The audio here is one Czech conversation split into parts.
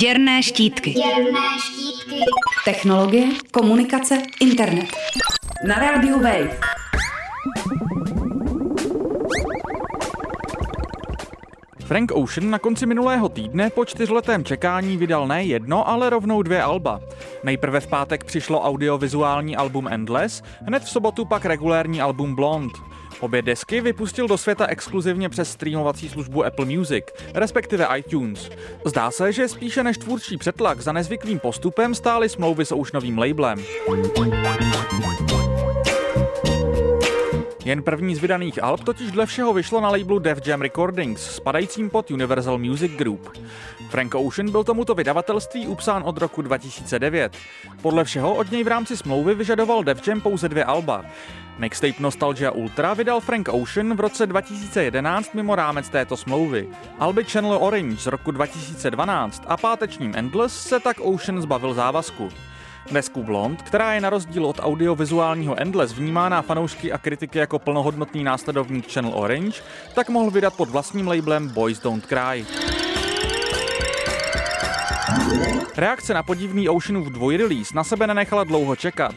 Děrné štítky. Děrné štítky. Technologie, komunikace, internet. Na rádiu Wave. Frank Ocean na konci minulého týdne po čtyřletém čekání vydal ne jedno, ale rovnou dvě alba. Nejprve v pátek přišlo audiovizuální album Endless, hned v sobotu pak regulérní album Blonde. Obě desky vypustil do světa exkluzivně přes streamovací službu Apple Music, respektive iTunes. Zdá se, že spíše než tvůrčí přetlak za nezvyklým postupem stály smlouvy s Oceanovým labelem. Jen první z vydaných alb totiž dle všeho vyšlo na labelu Def Jam Recordings, spadajícím pod Universal Music Group. Frank Ocean byl tomuto vydavatelství upsán od roku 2009. Podle všeho od něj v rámci smlouvy vyžadoval Def Jam pouze dvě alba. Mixtape Nostalgia Ultra vydal Frank Ocean v roce 2011 mimo rámec této smlouvy. Alby Channel Orange z roku 2012 a pátečním Endless se tak Ocean zbavil závazku. Desku Blond, která je na rozdíl od audiovizuálního Endless vnímána fanoušky a kritiky jako plnohodnotný následovník Channel Orange, tak mohl vydat pod vlastním labelem Boys Don't Cry. Reakce na podivný Oceanův dvojrelease na sebe nenechala dlouho čekat.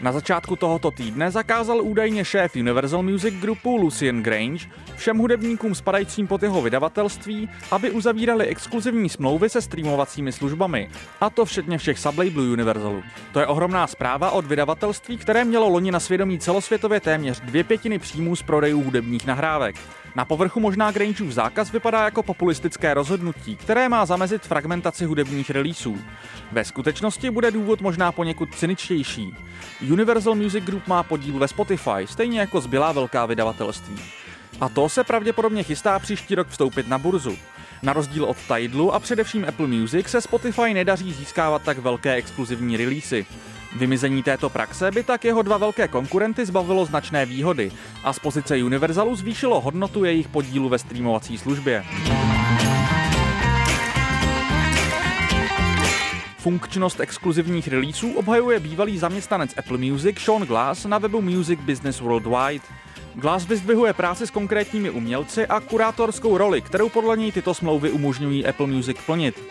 Na začátku tohoto týdne zakázal údajně šéf Universal Music Groupu Lucien Grange všem hudebníkům spadajícím pod jeho vydavatelství, aby uzavírali exkluzivní smlouvy se streamovacími službami, a to včetně všech sublabelů Universalu. To je ohromná zpráva od vydavatelství, které mělo loni na svědomí celosvětově téměř dvě pětiny příjmů z prodejů hudebních nahrávek. Na povrchu možná Grangeův zákaz vypadá jako populistické rozhodnutí, které má zamezit fragmentaci hudebních releaseů. Ve skutečnosti bude důvod možná poněkud cyničtější. Universal Music Group má podíl ve Spotify, stejně jako zbylá velká vydavatelství. A to se pravděpodobně chystá příští rok vstoupit na burzu. Na rozdíl od Tidlu a především Apple Music se Spotify nedaří získávat tak velké exkluzivní releasy. Vymizení této praxe by tak jeho dva velké konkurenty zbavilo značné výhody a z pozice Universalu zvýšilo hodnotu jejich podílu ve streamovací službě. Funkčnost exkluzivních releaseů obhajuje bývalý zaměstnanec Apple Music Sean Glass na webu Music Business Worldwide. Glass vyzdvihuje práci s konkrétními umělci a kurátorskou roli, kterou podle něj tyto smlouvy umožňují Apple Music plnit.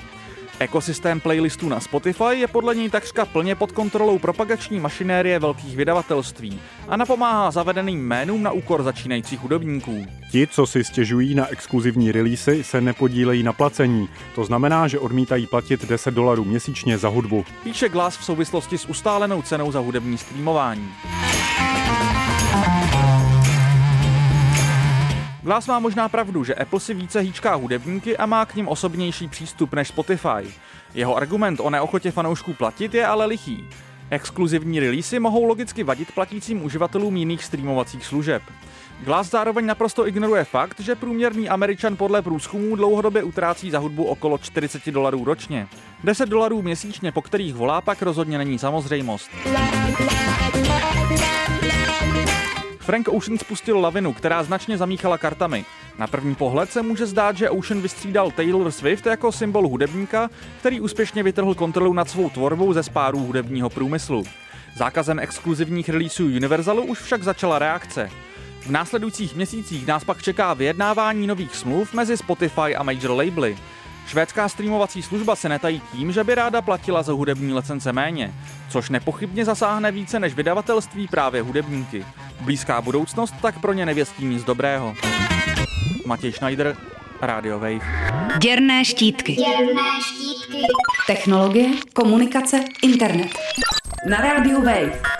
Ekosystém playlistů na Spotify je podle něj takřka plně pod kontrolou propagační mašinérie velkých vydavatelství a napomáhá zavedeným jménům na úkor začínajících hudebníků. Ti, co si stěžují na exkluzivní releasy, se nepodílejí na placení. To znamená, že odmítají platit 10 dolarů měsíčně za hudbu. Píše Glass v souvislosti s ustálenou cenou za hudební streamování. Glass má možná pravdu, že Apple si více hýčká hudebníky a má k ním osobnější přístup než Spotify. Jeho argument o neochotě fanoušků platit je ale lichý. Exkluzivní releasy mohou logicky vadit platícím uživatelům jiných streamovacích služeb. Glass zároveň naprosto ignoruje fakt, že průměrný Američan podle průzkumů dlouhodobě utrácí za hudbu okolo 40 dolarů ročně. 10 dolarů měsíčně, po kterých volá, pak rozhodně není samozřejmost. Frank Ocean spustil lavinu, která značně zamíchala kartami. Na první pohled se může zdát, že Ocean vystřídal Taylor Swift jako symbol hudebníka, který úspěšně vytrhl kontrolu nad svou tvorbou ze spárů hudebního průmyslu. Zákazem exkluzivních releaseů Universalu už však začala reakce. V následujících měsících nás pak čeká vyjednávání nových smluv mezi Spotify a major labely. Švédská streamovací služba se netají tím, že by ráda platila za hudební licence méně, což nepochybně zasáhne více než vydavatelství právě hudebníky. Blízká budoucnost tak pro ně nevěstí nic dobrého. Matěj Schneider, Radio Wave. Děrné štítky. Děrné štítky. Technologie, komunikace, internet. Na rádiu Wave.